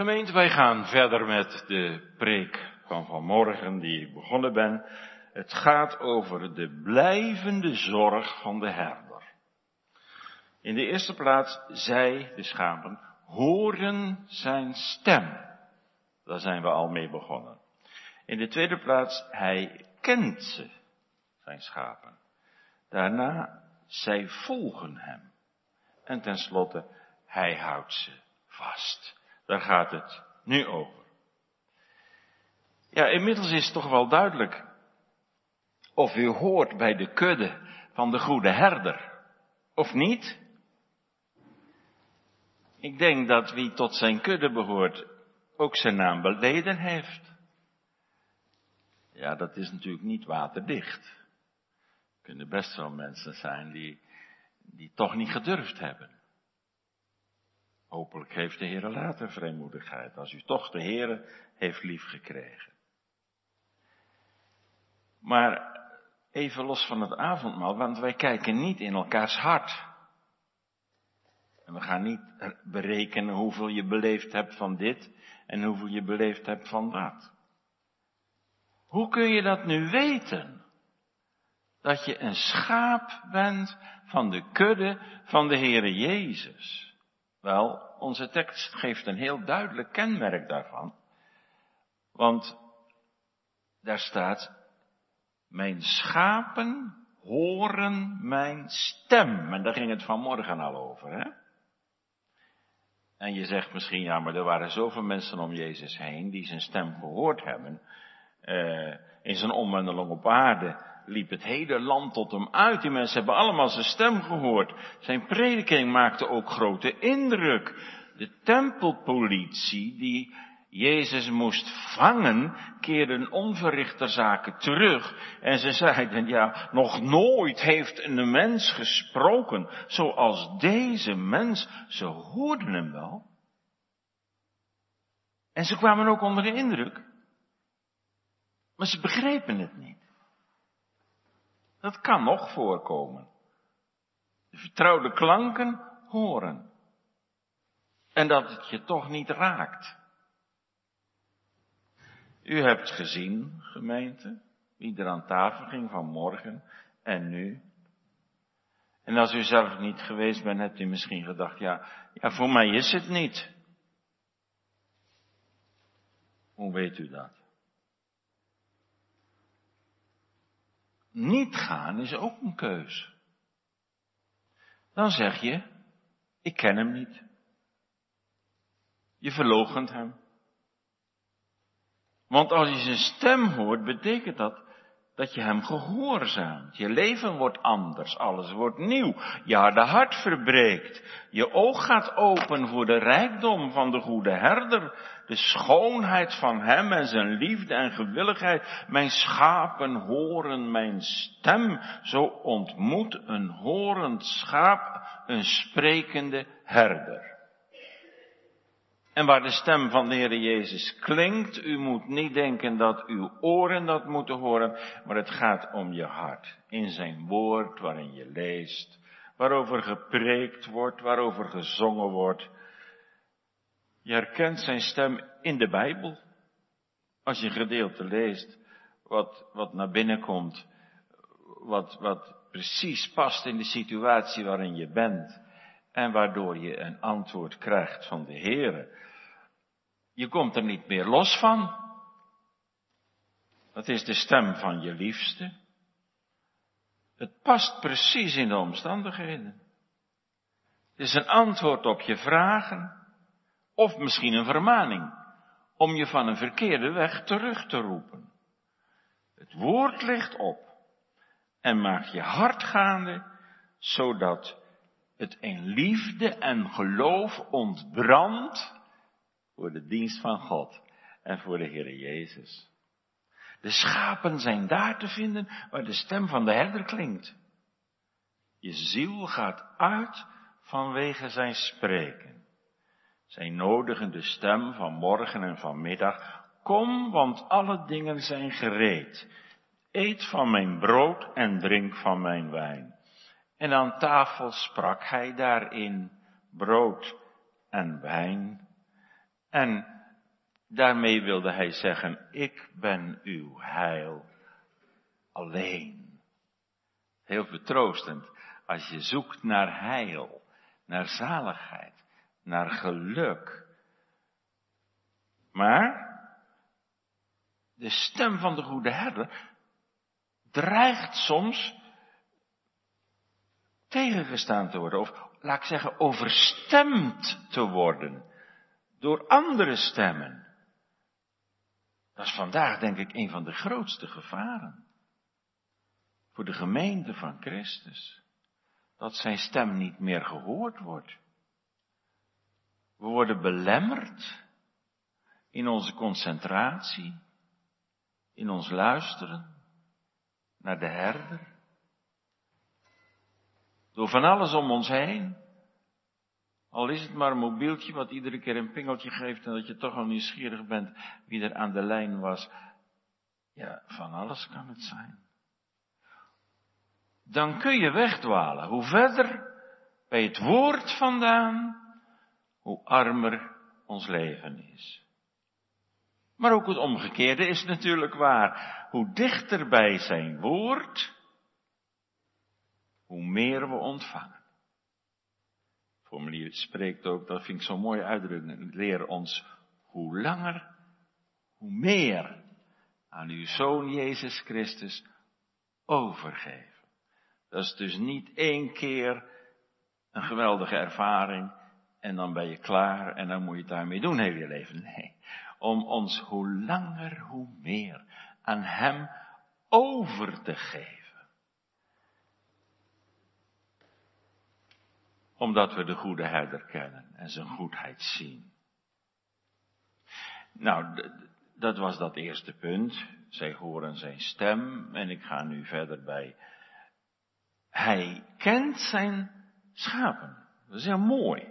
Gemeente, wij gaan verder met de preek van vanmorgen die ik begonnen ben. Het gaat over de blijvende zorg van de herder. In de eerste plaats, zij, de schapen, horen zijn stem. Daar zijn we al mee begonnen. In de tweede plaats, hij kent ze, zijn schapen. Daarna, zij volgen hem. En tenslotte, hij houdt ze vast. Daar gaat het nu over. Ja, inmiddels is toch wel duidelijk of u hoort bij de kudde van de goede herder, of niet? Ik denk dat wie tot zijn kudde behoort ook zijn naam beleden heeft. Ja, dat is natuurlijk niet waterdicht. Er kunnen best wel mensen zijn die, die toch niet gedurfd hebben. Hopelijk heeft de Heer later vrijmoedigheid, als u toch de Heer heeft liefgekregen. Maar even los van het avondmaal, want wij kijken niet in elkaars hart. En we gaan niet berekenen hoeveel je beleefd hebt van dit en hoeveel je beleefd hebt van dat. Hoe kun je dat nu weten? Dat je een schaap bent van de kudde van de Heere Jezus. Wel, onze tekst geeft een heel duidelijk kenmerk daarvan. Want daar staat, mijn schapen horen mijn stem. En daar ging het vanmorgen al over, hè? En je zegt misschien, ja, maar er waren zoveel mensen om Jezus heen die zijn stem gehoord hebben. Uh, in zijn omwendeling op aarde liep het hele land tot hem uit. Die mensen hebben allemaal zijn stem gehoord. Zijn prediking maakte ook grote indruk. De tempelpolitie die Jezus moest vangen, keerden onverrichter zaken terug. En ze zeiden, ja, nog nooit heeft een mens gesproken zoals deze mens. Ze hoorden hem wel. En ze kwamen ook onder de indruk. Maar ze begrepen het niet. Dat kan nog voorkomen. De vertrouwde klanken horen. En dat het je toch niet raakt. U hebt gezien, gemeente, wie er aan tafel ging vanmorgen en nu. En als u zelf niet geweest bent, hebt u misschien gedacht, ja, ja, voor mij is het niet. Hoe weet u dat? Niet gaan is ook een keus. Dan zeg je, ik ken hem niet. Je verloochent hem. Want als je zijn stem hoort, betekent dat dat je hem gehoorzaamt. Je leven wordt anders, alles wordt nieuw. Je harde hart verbreekt. Je oog gaat open voor de rijkdom van de goede herder. De schoonheid van hem en zijn liefde en gewilligheid. Mijn schapen horen mijn stem. Zo ontmoet een horend schaap een sprekende herder. En waar de stem van de Heer Jezus klinkt, u moet niet denken dat uw oren dat moeten horen, maar het gaat om je hart. In zijn woord waarin je leest, waarover gepreekt wordt, waarover gezongen wordt. Je herkent zijn stem in de Bijbel. Als je gedeelte leest, wat, wat naar binnen komt, wat, wat precies past in de situatie waarin je bent en waardoor je een antwoord krijgt van de Heere. Je komt er niet meer los van. Dat is de stem van je liefste. Het past precies in de omstandigheden. Het is een antwoord op je vragen, of misschien een vermaning, om je van een verkeerde weg terug te roepen. Het woord ligt op en maakt je hart gaande, zodat het in liefde en geloof ontbrandt voor de dienst van God en voor de Heer Jezus. De schapen zijn daar te vinden waar de stem van de herder klinkt. Je ziel gaat uit vanwege zijn spreken. Zijn nodigen de stem van morgen en van middag. Kom, want alle dingen zijn gereed. Eet van mijn brood en drink van mijn wijn. En aan tafel sprak hij daarin brood en wijn En daarmee wilde hij zeggen, ik ben uw heil alleen. Heel vertroostend als je zoekt naar heil, naar zaligheid, naar geluk. Maar de stem van de goede herder dreigt soms tegengestaan te worden, of laat ik zeggen, overstemd te worden door andere stemmen. Dat is vandaag denk ik een van de grootste gevaren voor de gemeente van Christus. Dat zijn stem niet meer gehoord wordt. We worden belemmerd in onze concentratie, in ons luisteren naar de herder. Door van alles om ons heen. Al is het maar een mobieltje wat iedere keer een pingeltje geeft en dat je toch al nieuwsgierig bent wie er aan de lijn was. Ja, van alles kan het zijn. Dan kun je wegdwalen. Hoe verder bij het woord vandaan, hoe armer ons leven is. Maar ook het omgekeerde is natuurlijk waar. Hoe dichter bij zijn woord, hoe meer we ontvangen. Formulier spreekt ook, dat vind ik zo'n mooie uitdrukking, leer ons hoe langer, hoe meer aan uw Zoon Jezus Christus overgeven. Dat is dus niet één keer een geweldige ervaring en dan ben je klaar en dan moet je het daarmee doen heel je leven. Nee, om ons hoe langer hoe meer aan Hem over te geven. Omdat we de goede herder kennen en zijn goedheid zien. Nou, dat was dat eerste punt. Zij horen zijn stem en ik ga nu verder bij. Hij kent zijn schapen. Dat is heel mooi.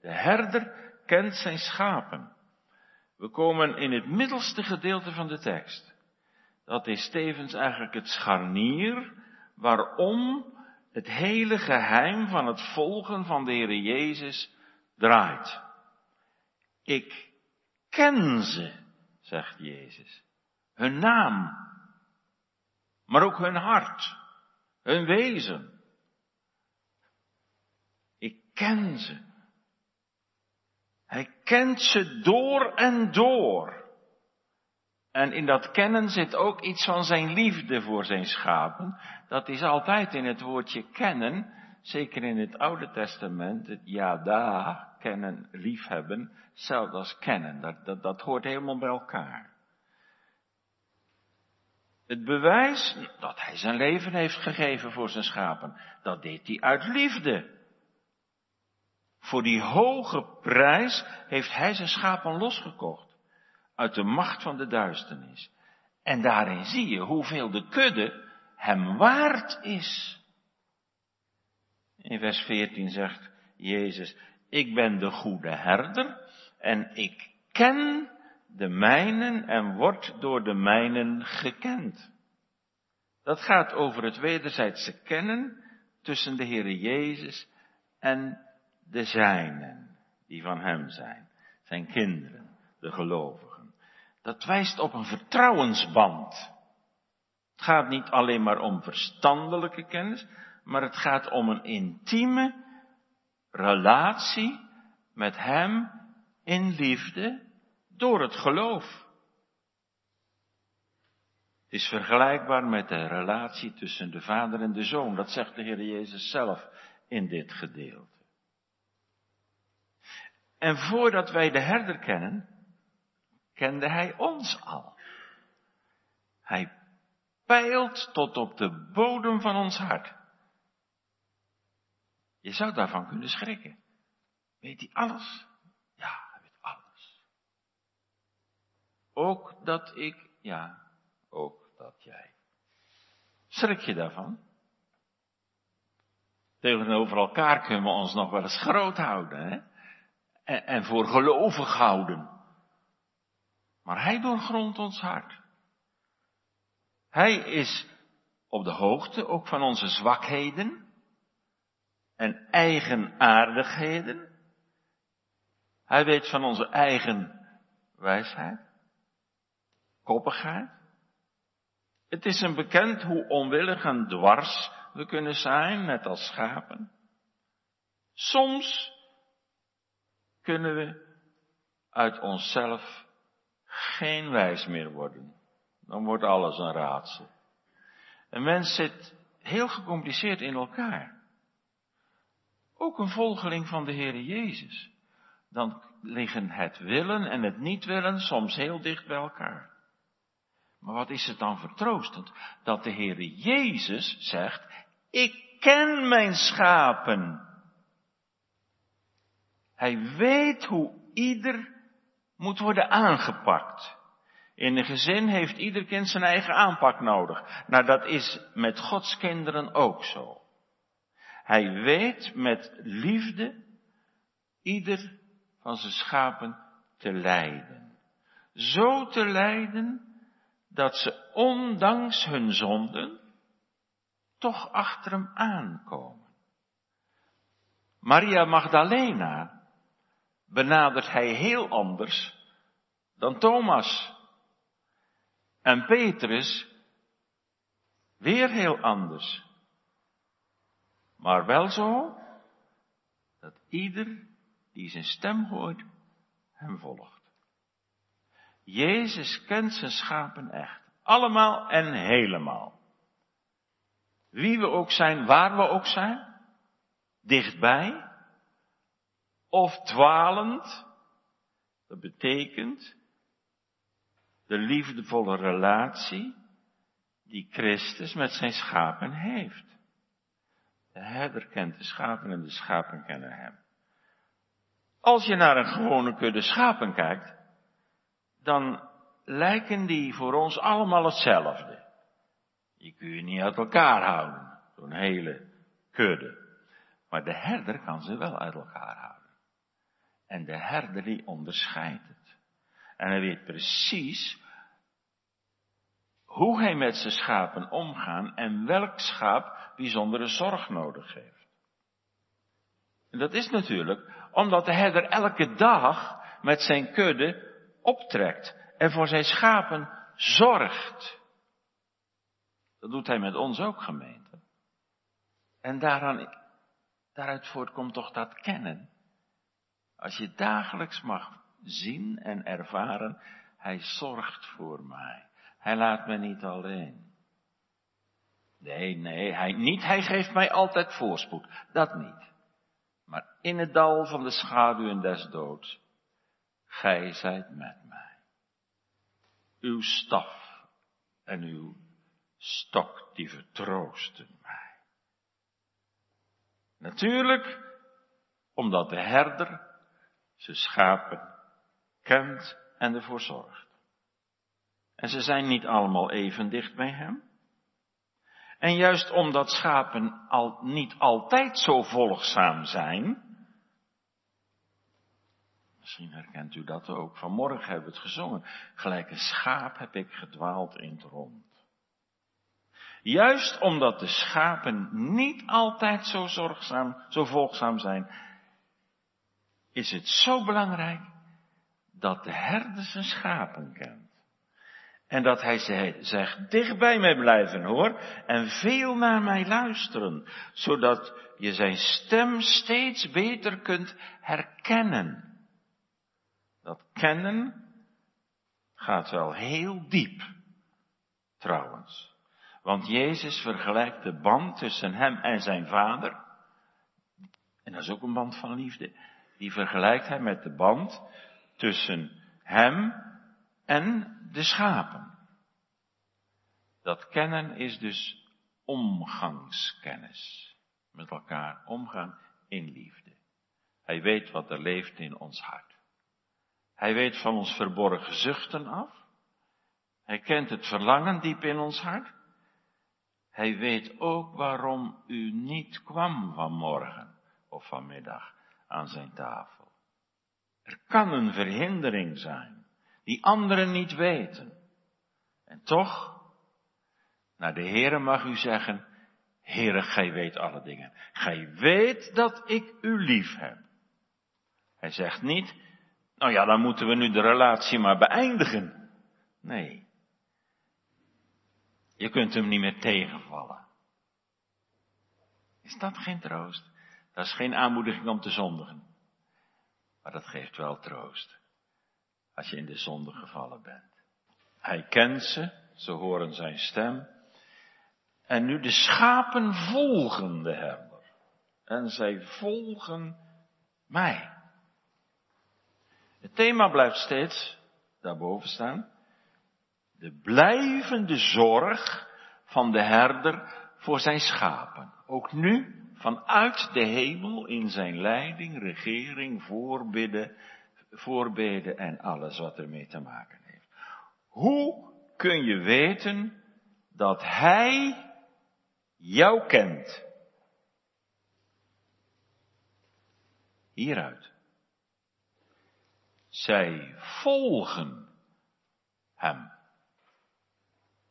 De herder kent zijn schapen. We komen in het middelste gedeelte van de tekst. Dat is tevens eigenlijk het scharnier waarom het hele geheim van het volgen van de Heer Jezus draait. Ik ken ze, zegt Jezus. Hun naam, maar ook hun hart, hun wezen. Ik ken ze. Hij kent ze door en door. En in dat kennen zit ook iets van zijn liefde voor zijn schapen. Dat is altijd in het woordje kennen, zeker in het Oude Testament, het yada, kennen, liefhebben, zelfs als kennen. Dat, dat, dat hoort helemaal bij elkaar. Het bewijs dat hij zijn leven heeft gegeven voor zijn schapen, dat deed hij uit liefde. Voor die hoge prijs heeft hij zijn schapen losgekocht. Uit de macht van de duisternis. En daarin zie je hoeveel de kudde hem waard is. In vers 14 zegt Jezus, ik ben de goede herder en ik ken de mijnen en word door de mijnen gekend. Dat gaat over het wederzijdse kennen tussen de Heere Jezus en de zijnen, die van hem zijn, zijn kinderen, de gelovigen. Dat wijst op een vertrouwensband. Het gaat niet alleen maar om verstandelijke kennis, maar het gaat om een intieme relatie met hem in liefde door het geloof. Het is vergelijkbaar met de relatie tussen de vader en de zoon. Dat zegt de Heer Jezus zelf in dit gedeelte. En voordat wij de herder kennen, kende hij ons al. Hij peilt tot op de bodem van ons hart. Je zou daarvan kunnen schrikken. Weet hij alles? Ja, hij weet alles. Ook dat ik, ja, ook dat jij. Schrik je daarvan? Tegenover elkaar kunnen we ons nog wel eens groot houden, hè? en, en voor gelovig houden. Maar hij doorgrondt ons hart. Hij is op de hoogte ook van onze zwakheden en eigenaardigheden. Hij weet van onze eigen wijsheid, koppigheid. Het is een bekend hoe onwillig en dwars we kunnen zijn, net als schapen. Soms kunnen we uit onszelf geen wijs meer worden. Dan wordt alles een raadsel. Een mens zit heel gecompliceerd in elkaar. Ook een volgeling van de Heere Jezus. Dan liggen het willen en het niet willen soms heel dicht bij elkaar. Maar wat is het dan vertroostend? Dat de Heere Jezus zegt, ik ken mijn schapen. Hij weet hoe ieder moet worden aangepakt. In een gezin heeft ieder kind zijn eigen aanpak nodig. Nou, dat is met Gods kinderen ook zo. Hij weet met liefde ieder van zijn schapen te leiden. Zo te leiden dat ze ondanks hun zonden toch achter hem aankomen. Maria Magdalena benadert hij heel anders dan Thomas. En Petrus weer heel anders. Maar wel zo dat ieder die zijn stem hoort, hem volgt. Jezus kent zijn schapen echt. Allemaal en helemaal. Wie we ook zijn, waar we ook zijn. Dichtbij. Of dwalend. Dat betekent de liefdevolle relatie die Christus met zijn schapen heeft. De herder kent de schapen en de schapen kennen hem. Als je naar een gewone kudde schapen kijkt, dan lijken die voor ons allemaal hetzelfde. Die kun je niet uit elkaar houden, zo'n hele kudde. Maar de herder kan ze wel uit elkaar houden. En de herder die onderscheidt het. En hij weet precies hoe hij met zijn schapen omgaan en welk schaap bijzondere zorg nodig heeft. En dat is natuurlijk omdat de herder elke dag met zijn kudde optrekt en voor zijn schapen zorgt. Dat doet hij met ons ook, gemeente. En daaraan, daaruit voortkomt toch dat kennen. Als je dagelijks mag zien en ervaren, hij zorgt voor mij. Hij laat me niet alleen. Nee, nee, hij niet. Hij geeft mij altijd voorspoed. Dat niet. Maar in het dal van de schaduw en des doods, gij zijt met mij. Uw staf en uw stok, die vertroosten mij. Natuurlijk, omdat de herder zijn schapen kent en ervoor zorgt. En ze zijn niet allemaal even dicht bij hem. En juist omdat schapen al, niet altijd zo volgzaam zijn, misschien herkent u dat ook, vanmorgen hebben we het gezongen, gelijk een schaap heb ik gedwaald in het rond. Juist omdat de schapen niet altijd zo zorgzaam, zo volgzaam zijn, is het zo belangrijk dat de herder zijn schapen kent. En dat hij zegt, dicht bij mij blijven hoor, en veel naar mij luisteren, zodat je zijn stem steeds beter kunt herkennen. Dat kennen gaat wel heel diep, trouwens. Want Jezus vergelijkt de band tussen hem en zijn vader, en dat is ook een band van liefde, die vergelijkt hij met de band tussen hem en de schapen. Dat kennen is dus omgangskennis. Met elkaar omgaan in liefde. Hij weet wat er leeft in ons hart. Hij weet van ons verborgen zuchten af. Hij kent het verlangen diep in ons hart. Hij weet ook waarom u niet kwam vanmorgen of vanmiddag aan zijn tafel. Er kan een verhindering zijn die anderen niet weten. En toch, naar de Heere mag u zeggen, Heere, gij weet alle dingen. Gij weet dat ik u lief heb. Hij zegt niet, Nou ja, dan moeten we nu de relatie maar beëindigen. Nee. Je kunt hem niet meer tegenvallen. Is dat geen troost? Dat is geen aanmoediging om te zondigen. Maar dat geeft wel troost. Als je in de zonde gevallen bent. Hij kent ze, ze horen zijn stem. En nu de schapen volgen de herder. En zij volgen mij. Het thema blijft steeds daarboven staan. De blijvende zorg van de herder voor zijn schapen. Ook nu vanuit de hemel in zijn leiding, regering, voorbidden, voorbeden en alles wat ermee te maken heeft. Hoe kun je weten dat hij jou kent? Hieruit. Zij volgen hem.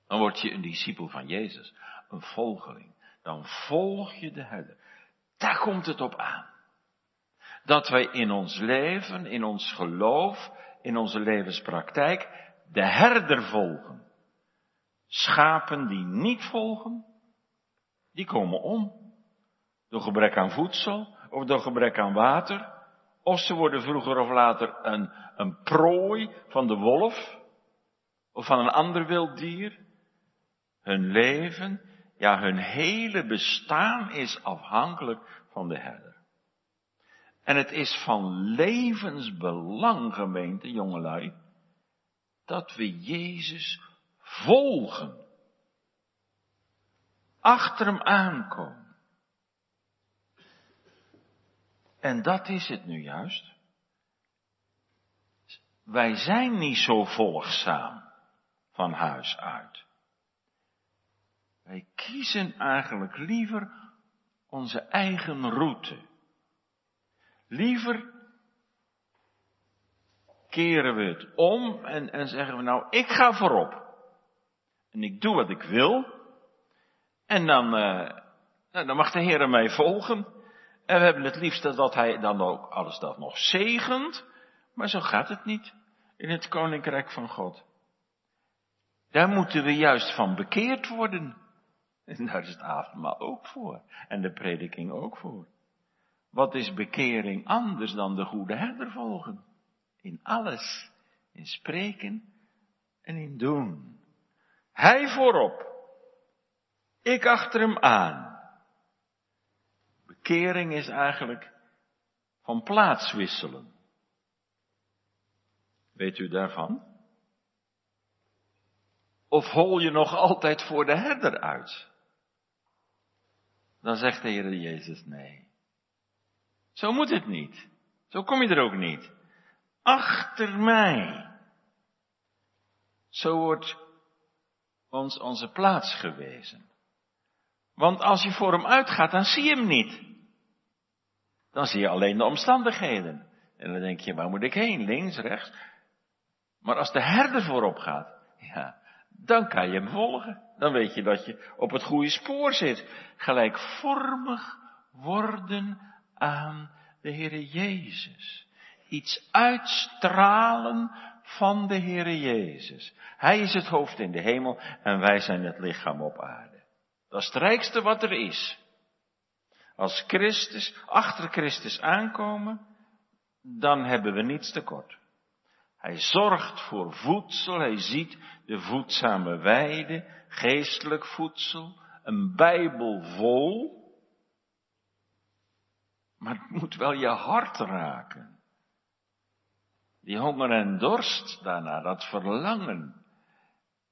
Dan word je een discipel van Jezus, een volgeling. Dan volg je de herder. Daar komt het op aan. Dat wij in ons leven, in ons geloof, in onze levenspraktijk de herder volgen. Schapen die niet volgen, die komen om. Door gebrek aan voedsel of door gebrek aan water. Of ze worden vroeger of later een, een prooi van de wolf of van een ander wild dier. Hun leven, ja hun hele bestaan is afhankelijk van de herder. En het is van levensbelang, gemeente, jongelui, dat we Jezus volgen. Achter hem aankomen. En dat is het nu juist. Wij zijn niet zo volgzaam van huis uit. Wij kiezen eigenlijk liever onze eigen route. Liever keren we het om en, en zeggen we nou, ik ga voorop. En ik doe wat ik wil. En dan, uh, dan mag de Heer mij volgen. En we hebben het liefst dat hij dan ook alles dat nog zegent. Maar zo gaat het niet in het koninkrijk van God. Daar moeten we juist van bekeerd worden. En daar is het avondmaal ook voor. En de prediking ook voor. Wat is bekering anders dan de goede herder volgen? In alles. In spreken en in doen. Hij voorop. Ik achter hem aan. Bekering is eigenlijk van plaats wisselen. Weet u daarvan? Of hol je nog altijd voor de herder uit? Dan zegt de Heer Jezus nee. Zo moet het niet. Zo kom je er ook niet. Achter mij. Zo wordt ons onze plaats gewezen. Want als je voor hem uitgaat, dan zie je hem niet. Dan zie je alleen de omstandigheden. En dan denk je, waar moet ik heen? Links, rechts. Maar als de herder voorop gaat, ja, dan kan je hem volgen. Dan weet je dat je op het goede spoor zit. Gelijkvormig worden aan de Heere Jezus. Iets uitstralen van de Heere Jezus. Hij is het hoofd in de hemel en wij zijn het lichaam op aarde. Dat is het rijkste wat er is. Als Christus, achter Christus aankomen, dan hebben we niets tekort. Hij zorgt voor voedsel, hij ziet de voedzame weide, geestelijk voedsel, een Bijbel vol. Maar het moet wel je hart raken. Die honger en dorst daarna, dat verlangen.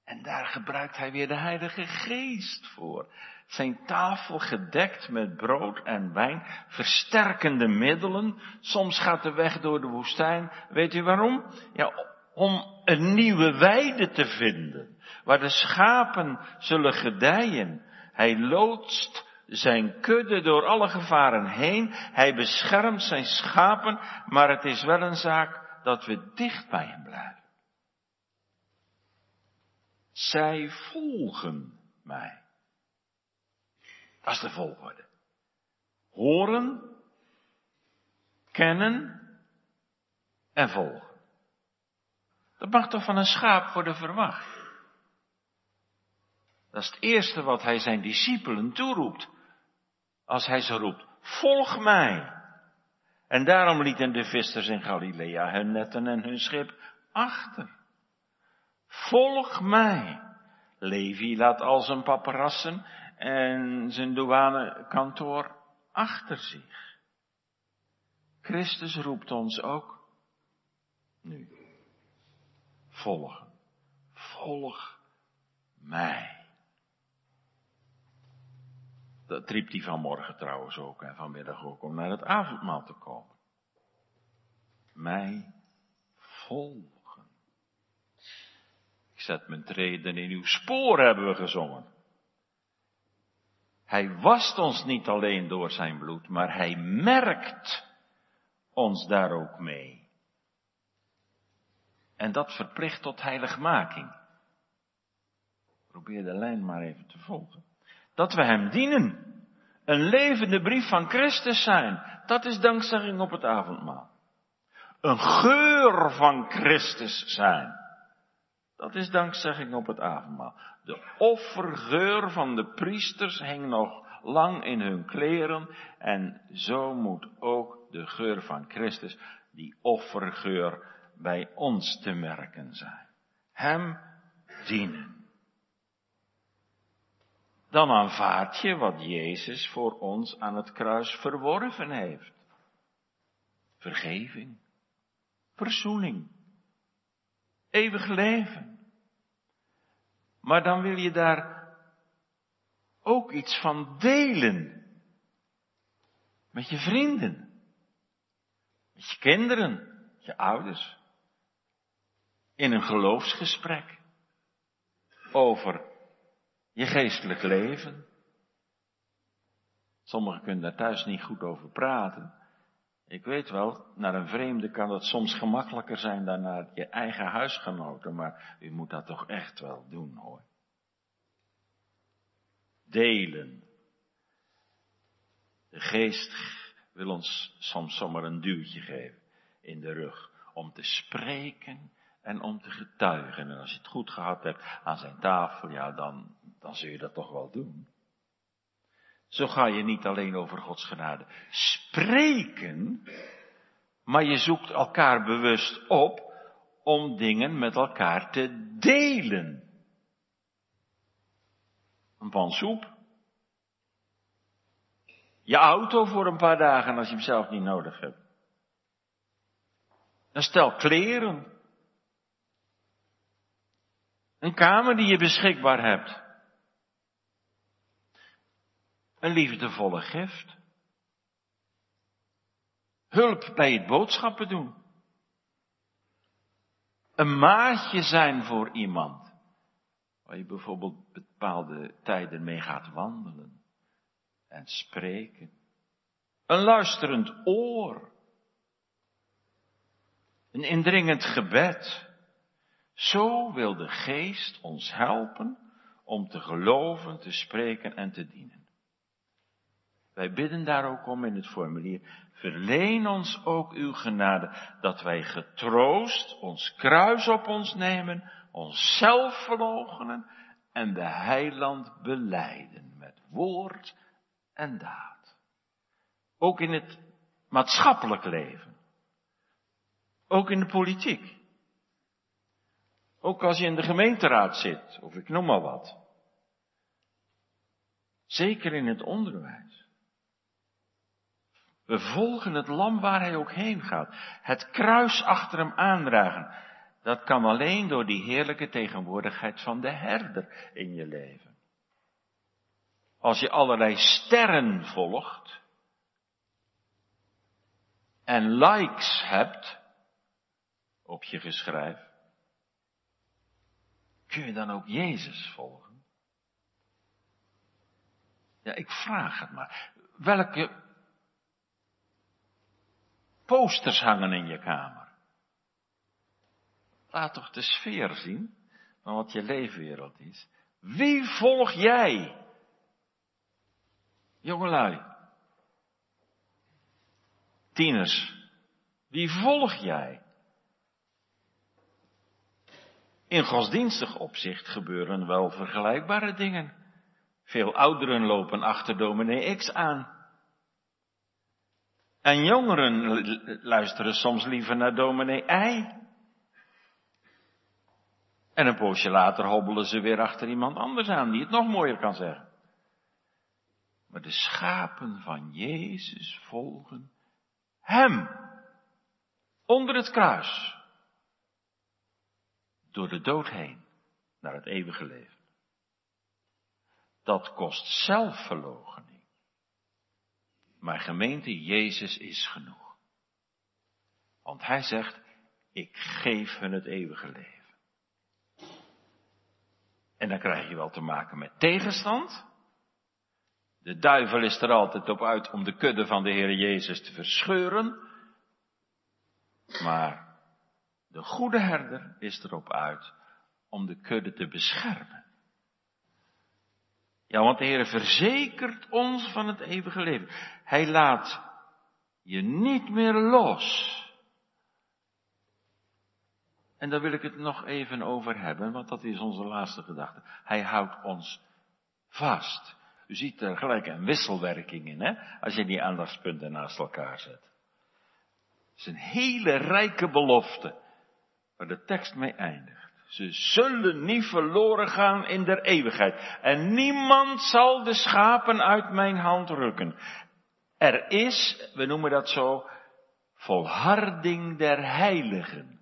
En daar gebruikt hij weer de Heilige Geest voor. Zijn tafel gedekt met brood en wijn, versterkende middelen. Soms gaat de weg door de woestijn. Weet u waarom? Ja, om een nieuwe weide te vinden, waar de schapen zullen gedijen. Hij loodst zijn kudde door alle gevaren heen. Hij beschermt zijn schapen, maar het is wel een zaak dat we dicht bij hem blijven. Zij volgen mij. Is de volgorde. Horen, kennen en volgen. Dat mag toch van een schaap worden verwacht? Dat is het eerste wat hij zijn discipelen toeroept. Als hij ze roept, volg mij. En daarom lieten de vissers in Galilea hun netten en hun schip achter. Volg mij. Levi laat al zijn paparassen en zijn douanekantoor achter zich. Christus roept ons ook nu. Volgen. Volg mij. Dat riep hij vanmorgen trouwens ook en vanmiddag ook om naar het avondmaal te komen. Mij volgen. Ik zet mijn treden in uw spoor, hebben we gezongen. Hij wast ons niet alleen door zijn bloed, maar hij merkt ons daar ook mee. En dat verplicht tot heiligmaking. Probeer de lijn maar even te volgen. Dat we Hem dienen. Een levende brief van Christus zijn. Dat is dankzegging op het avondmaal. Een geur van Christus zijn. Dat is dankzegging op het avondmaal. De offergeur van de priesters hing nog lang in hun kleren en zo moet ook de geur van Christus, die offergeur, bij ons te merken zijn. Hem dienen dan aanvaard je wat Jezus voor ons aan het kruis verworven heeft. Vergeving, verzoening, eeuwig leven. Maar dan wil je daar ook iets van delen. Met je vrienden, met je kinderen, je ouders. In een geloofsgesprek over je geestelijk leven. Sommigen kunnen daar thuis niet goed over praten. Ik weet wel, naar een vreemde kan het soms gemakkelijker zijn dan naar je eigen huisgenoten, maar u moet dat toch echt wel doen hoor. Delen. De geest wil ons soms zomaar een duwtje geven in de rug om te spreken en om te getuigen. En als je het goed gehad hebt aan zijn tafel, ja, dan, dan zul je dat toch wel doen. Zo ga je niet alleen over Gods genade spreken, maar je zoekt elkaar bewust op om dingen met elkaar te delen. Een pan soep. Je auto voor een paar dagen als je hem zelf niet nodig hebt. Een stel kleren. Een kamer die je beschikbaar hebt. Een liefdevolle gift. Hulp bij het boodschappen doen. Een maatje zijn voor iemand. Waar je bijvoorbeeld bepaalde tijden mee gaat wandelen. En spreken. Een luisterend oor. Een indringend gebed. Zo wil de geest ons helpen om te geloven, te spreken en te dienen. Wij bidden daar ook om in het formulier. Verleen ons ook uw genade, dat wij getroost ons kruis op ons nemen, onszelf verloochenen en de heiland beleiden met woord en daad. Ook in het maatschappelijk leven. Ook in de politiek. Ook als je in de gemeenteraad zit, of ik noem maar wat. Zeker in het onderwijs. We volgen het lam waar hij ook heen gaat. Het kruis achter hem aandragen. Dat kan alleen door die heerlijke tegenwoordigheid van de herder in je leven. Als je allerlei sterren volgt en likes hebt op je geschrijf, kun je dan ook Jezus volgen? Ja, ik vraag het maar. Welke posters hangen in je kamer? Laat toch de sfeer zien van wat je leefwereld is. Wie volg jij? Jongelui. Tieners. Wie volg jij? In godsdienstig opzicht gebeuren wel vergelijkbare dingen. Veel ouderen lopen achter dominee X aan. En jongeren luisteren soms liever naar dominee Y. En een poosje later hobbelen ze weer achter iemand anders aan die het nog mooier kan zeggen. Maar de schapen van Jezus volgen Hem. Onder het kruis. Door de dood heen naar het eeuwige leven. Dat kost zelfverloochening. Maar gemeente, Jezus is genoeg. Want hij zegt, ik geef hun het eeuwige leven. En dan krijg je wel te maken met tegenstand. De duivel is er altijd op uit om de kudde van de Heer Jezus te verscheuren. Maar de goede herder is erop uit om de kudde te beschermen. Ja, want de Heer verzekert ons van het eeuwige leven. Hij laat je niet meer los. En daar wil ik het nog even over hebben, want dat is onze laatste gedachte. Hij houdt ons vast. U ziet er gelijk een wisselwerking in, hè? Als je die aandachtspunten naast elkaar zet. Het is een hele rijke belofte, waar de tekst mee eindigt. Ze zullen niet verloren gaan in der eeuwigheid. En niemand zal de schapen uit mijn hand rukken. Er is, we noemen dat zo, volharding der heiligen.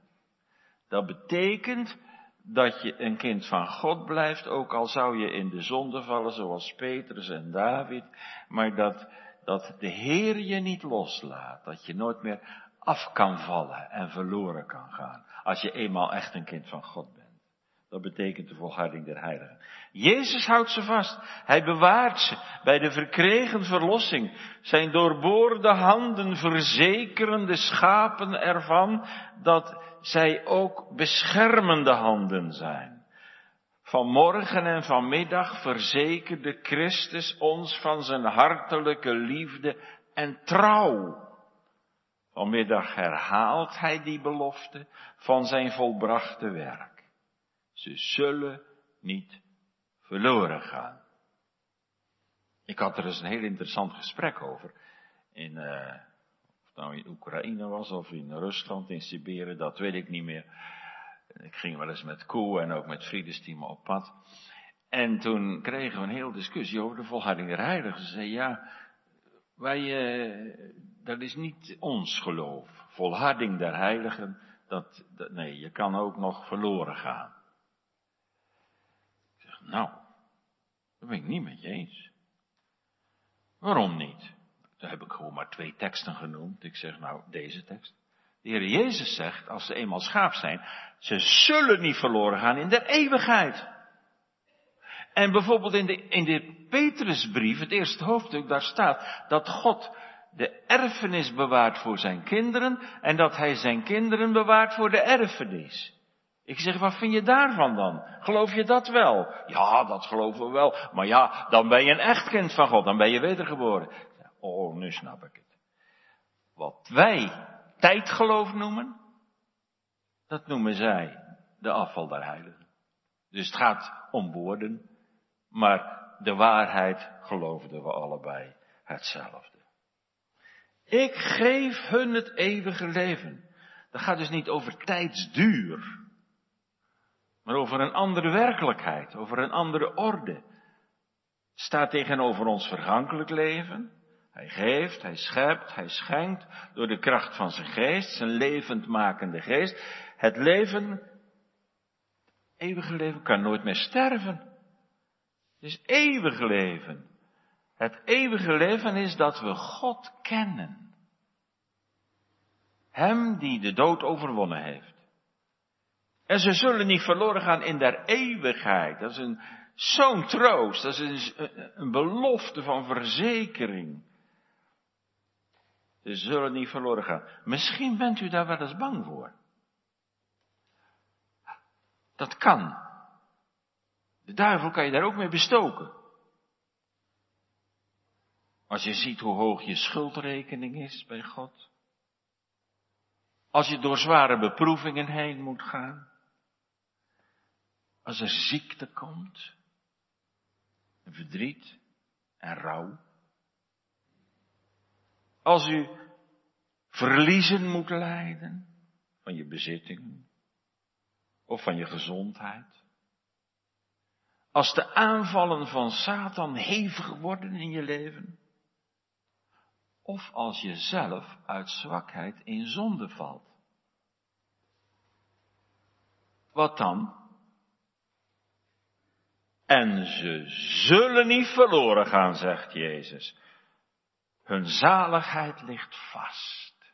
Dat betekent dat je een kind van God blijft, ook al zou je in de zonde vallen zoals Petrus en David, maar dat, dat de Heer je niet loslaat, dat je nooit meer af kan vallen en verloren kan gaan, als je eenmaal echt een kind van God bent. Dat betekent de volharding der heiligen. Jezus houdt ze vast. Hij bewaart ze bij de verkregen verlossing. Zijn doorboorde handen verzekeren de schapen ervan dat zij ook beschermende handen zijn. Vanmorgen en vanmiddag verzekerde Christus ons van zijn hartelijke liefde en trouw. Vanmiddag herhaalt hij die belofte van zijn volbrachte werk. Ze zullen niet verloren gaan. Ik had er eens een heel interessant gesprek over. In, uh, of het nou in Oekraïne was of in Rusland, in Siberië, dat weet ik niet meer. Ik ging wel eens met Koe en ook met Friedesteam op pad. En toen kregen we een hele discussie over de volharding der heiligen. Ze zeiden, ja, wij, uh, dat is niet ons geloof. Volharding der heiligen, dat, dat, nee, je kan ook nog verloren gaan. Nou, dat ben ik niet met je eens. Waarom niet? Daar heb ik gewoon maar twee teksten genoemd. Ik zeg nou, deze tekst. De Heer Jezus zegt, als ze eenmaal schaap zijn, ze zullen niet verloren gaan in de eeuwigheid. En bijvoorbeeld in de, in de Petrusbrief, het eerste hoofdstuk, daar staat dat God de erfenis bewaart voor zijn kinderen en dat hij zijn kinderen bewaart voor de erfenis. Ik zeg, wat vind je daarvan dan? Geloof je dat wel? Ja, dat geloven we wel. Maar ja, dan ben je een echt kind van God. Dan ben je wedergeboren. Oh, nu snap ik het. Wat wij tijdgeloof noemen, dat noemen zij de afval der heiligen. Dus het gaat om woorden, maar de waarheid geloofden we allebei hetzelfde. Ik geef hun het eeuwige leven. Dat gaat dus niet over tijdsduur maar over een andere werkelijkheid, over een andere orde. Staat tegenover ons vergankelijk leven. Hij geeft, hij schept, hij schenkt door de kracht van zijn geest, zijn levendmakende geest. Het leven, eeuwige leven, kan nooit meer sterven. Het is eeuwig leven. Het eeuwige leven is dat we God kennen. Hem die de dood overwonnen heeft. En ze zullen niet verloren gaan in der eeuwigheid. Dat is een, zo'n troost. Dat is een, een belofte van verzekering. Ze zullen niet verloren gaan. Misschien bent u daar wel eens bang voor. Dat kan. De duivel kan je daar ook mee bestoken. Als je ziet hoe hoog je schuldrekening is bij God. Als je door zware beproevingen heen moet gaan. Als er ziekte komt, en verdriet en rouw. Als u verliezen moet lijden van je bezittingen of van je gezondheid. Als de aanvallen van Satan hevig worden in je leven. Of als je zelf uit zwakheid in zonde valt. Wat dan? En ze zullen niet verloren gaan, zegt Jezus. Hun zaligheid ligt vast.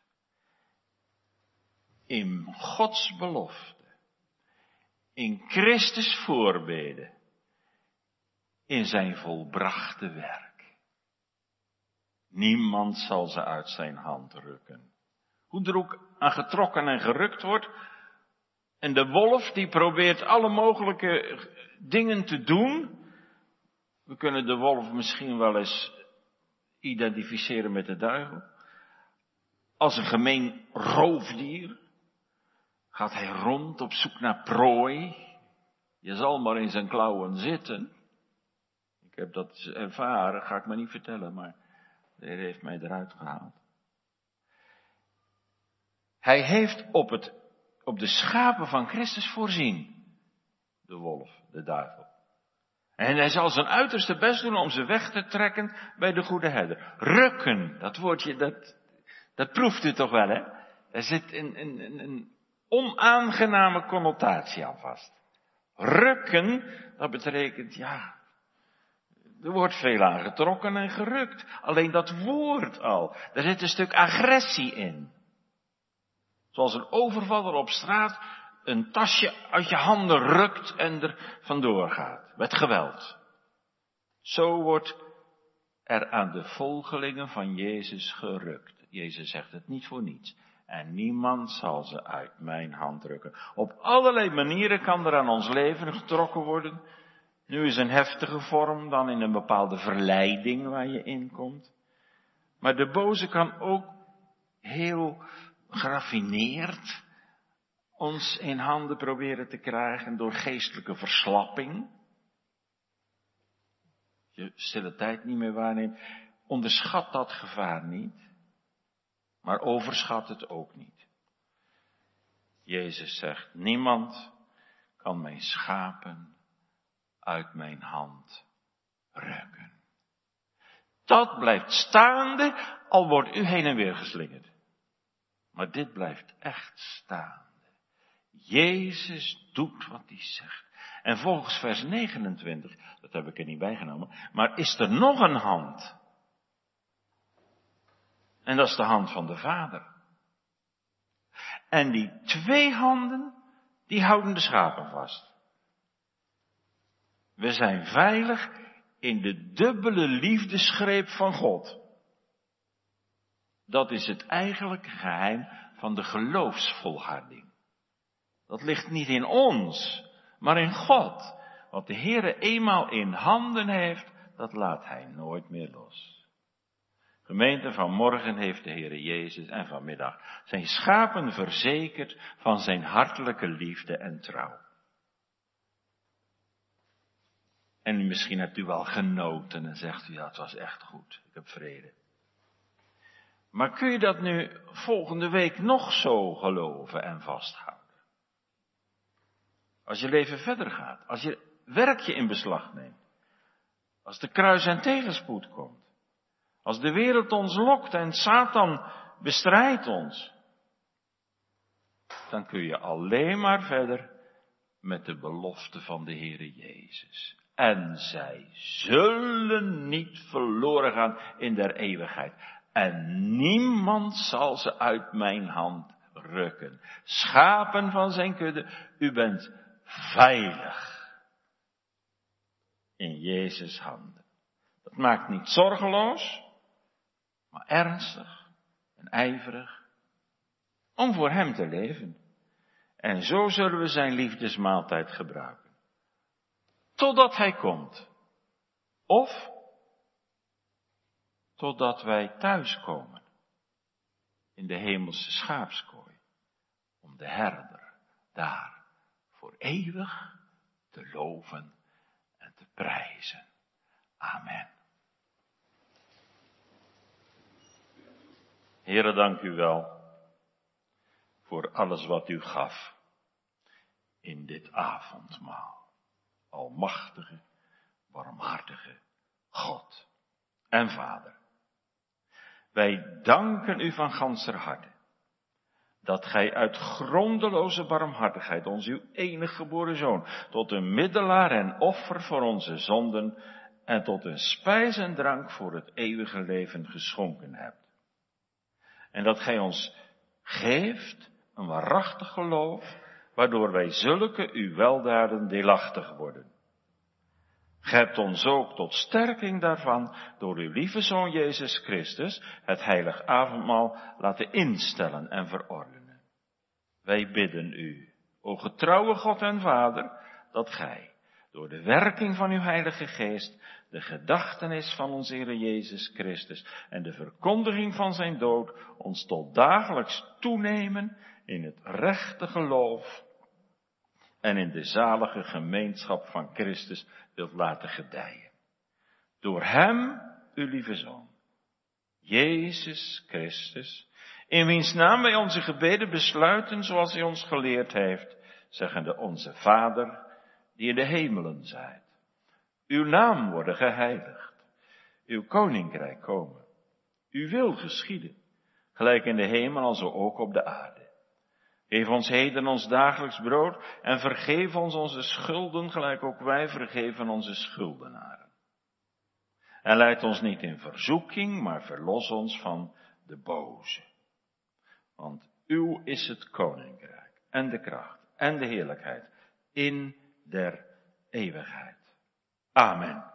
In Gods belofte. In Christus voorbeden. In zijn volbrachte werk. Niemand zal ze uit zijn hand rukken. Hoe er ook aan getrokken en gerukt wordt. En de wolf die probeert alle mogelijke dingen te doen. We kunnen de wolf misschien wel eens identificeren met de duivel. Als een gemeen roofdier gaat hij rond op zoek naar prooi. Je zal maar in zijn klauwen zitten. Ik heb dat ervaren, ga ik me niet vertellen, maar de Heer heeft mij eruit gehaald. Hij heeft op, het, op de schapen van Christus voorzien. De wolf de duivel. En hij zal zijn uiterste best doen om ze weg te trekken bij de goede herder. Rukken, dat woordje, dat, dat proeft u toch wel, hè? Er zit een, een, een onaangename connotatie aan vast. Rukken, dat betekent, ja, er wordt veel aangetrokken en gerukt. Alleen dat woord al, daar zit een stuk agressie in. Zoals een overvaller op straat een tasje uit je handen rukt en er vandoor gaat. Met geweld. Zo wordt er aan de volgelingen van Jezus gerukt. Jezus zegt het niet voor niets. En niemand zal ze uit mijn hand drukken. Op allerlei manieren kan er aan ons leven getrokken worden. Nu is een heftige vorm, dan in een bepaalde verleiding waar je in komt. Maar de boze kan ook heel geraffineerd ons in handen proberen te krijgen door geestelijke verslapping. Je stille tijd niet meer waarneemt. Onderschat dat gevaar niet, maar overschat het ook niet. Jezus zegt, niemand kan mijn schapen uit mijn hand ruiken. Dat blijft staande, al wordt u heen en weer geslingerd. Maar dit blijft echt staan. Jezus doet wat hij zegt. En volgens vers 29, dat heb ik er niet bijgenomen, maar is er nog een hand. En dat is de hand van de Vader. En die twee handen, die houden de schapen vast. We zijn veilig in de dubbele liefdesgreep van God. Dat is het eigenlijke geheim van de geloofsvolharding. Dat ligt niet in ons, maar in God. Wat de Heere eenmaal in handen heeft, dat laat Hij nooit meer los. Gemeente van morgen heeft de Heere Jezus en vanmiddag zijn schapen verzekerd van zijn hartelijke liefde en trouw. En misschien hebt u wel genoten en zegt u, ja, het was echt goed, ik heb vrede. Maar kun je dat nu volgende week nog zo geloven en vasthouden? Als je leven verder gaat. Als je werkje in beslag neemt. Als de kruis en tegenspoed komt. Als de wereld ons lokt en Satan bestrijdt ons. Dan kun je alleen maar verder met de belofte van de Heere Jezus. En zij zullen niet verloren gaan in der eeuwigheid. En niemand zal ze uit mijn hand rukken. Schapen van zijn kudde, u bent veilig in Jezus handen. Dat maakt niet zorgeloos, maar ernstig en ijverig om voor Hem te leven. En zo zullen we Zijn liefdesmaaltijd gebruiken. Totdat Hij komt. Of totdat wij thuiskomen in de hemelse schaapskooi, om de herder daar voor eeuwig te loven en te prijzen. Amen. Heren, dank u wel voor alles wat u gaf in dit avondmaal. Almachtige, warmhartige God en Vader. Wij danken u van ganser harte dat gij uit grondeloze barmhartigheid ons uw enige geboren zoon tot een middelaar en offer voor onze zonden en tot een spijs en drank voor het eeuwige leven geschonken hebt. En dat gij ons geeft een waarachtig geloof, waardoor wij zulke uw weldaden deelachtig worden. Gij hebt ons ook tot sterking daarvan door uw lieve Zoon Jezus Christus het heilig avondmaal laten instellen en verordenen. Wij bidden u, o getrouwe God en Vader, dat gij, door de werking van uw Heilige Geest, de gedachtenis van onze Heer Jezus Christus en de verkondiging van zijn dood ons tot dagelijks toenemen in het rechte geloof en in de zalige gemeenschap van Christus wilt laten gedijen. Door Hem, uw lieve Zoon, Jezus Christus, in wiens naam wij onze gebeden besluiten zoals Hij ons geleerd heeft, zeggende onze Vader, die in de hemelen zijt. Uw naam worden geheiligd, uw koninkrijk komen, uw wil geschieden, gelijk in de hemel als ook op de aarde. Geef ons heden ons dagelijks brood en vergeef ons onze schulden, gelijk ook wij vergeven onze schuldenaren. En leid ons niet in verzoeking, maar verlos ons van de boze. Want uw is het koninkrijk en de kracht en de heerlijkheid in der eeuwigheid. Amen.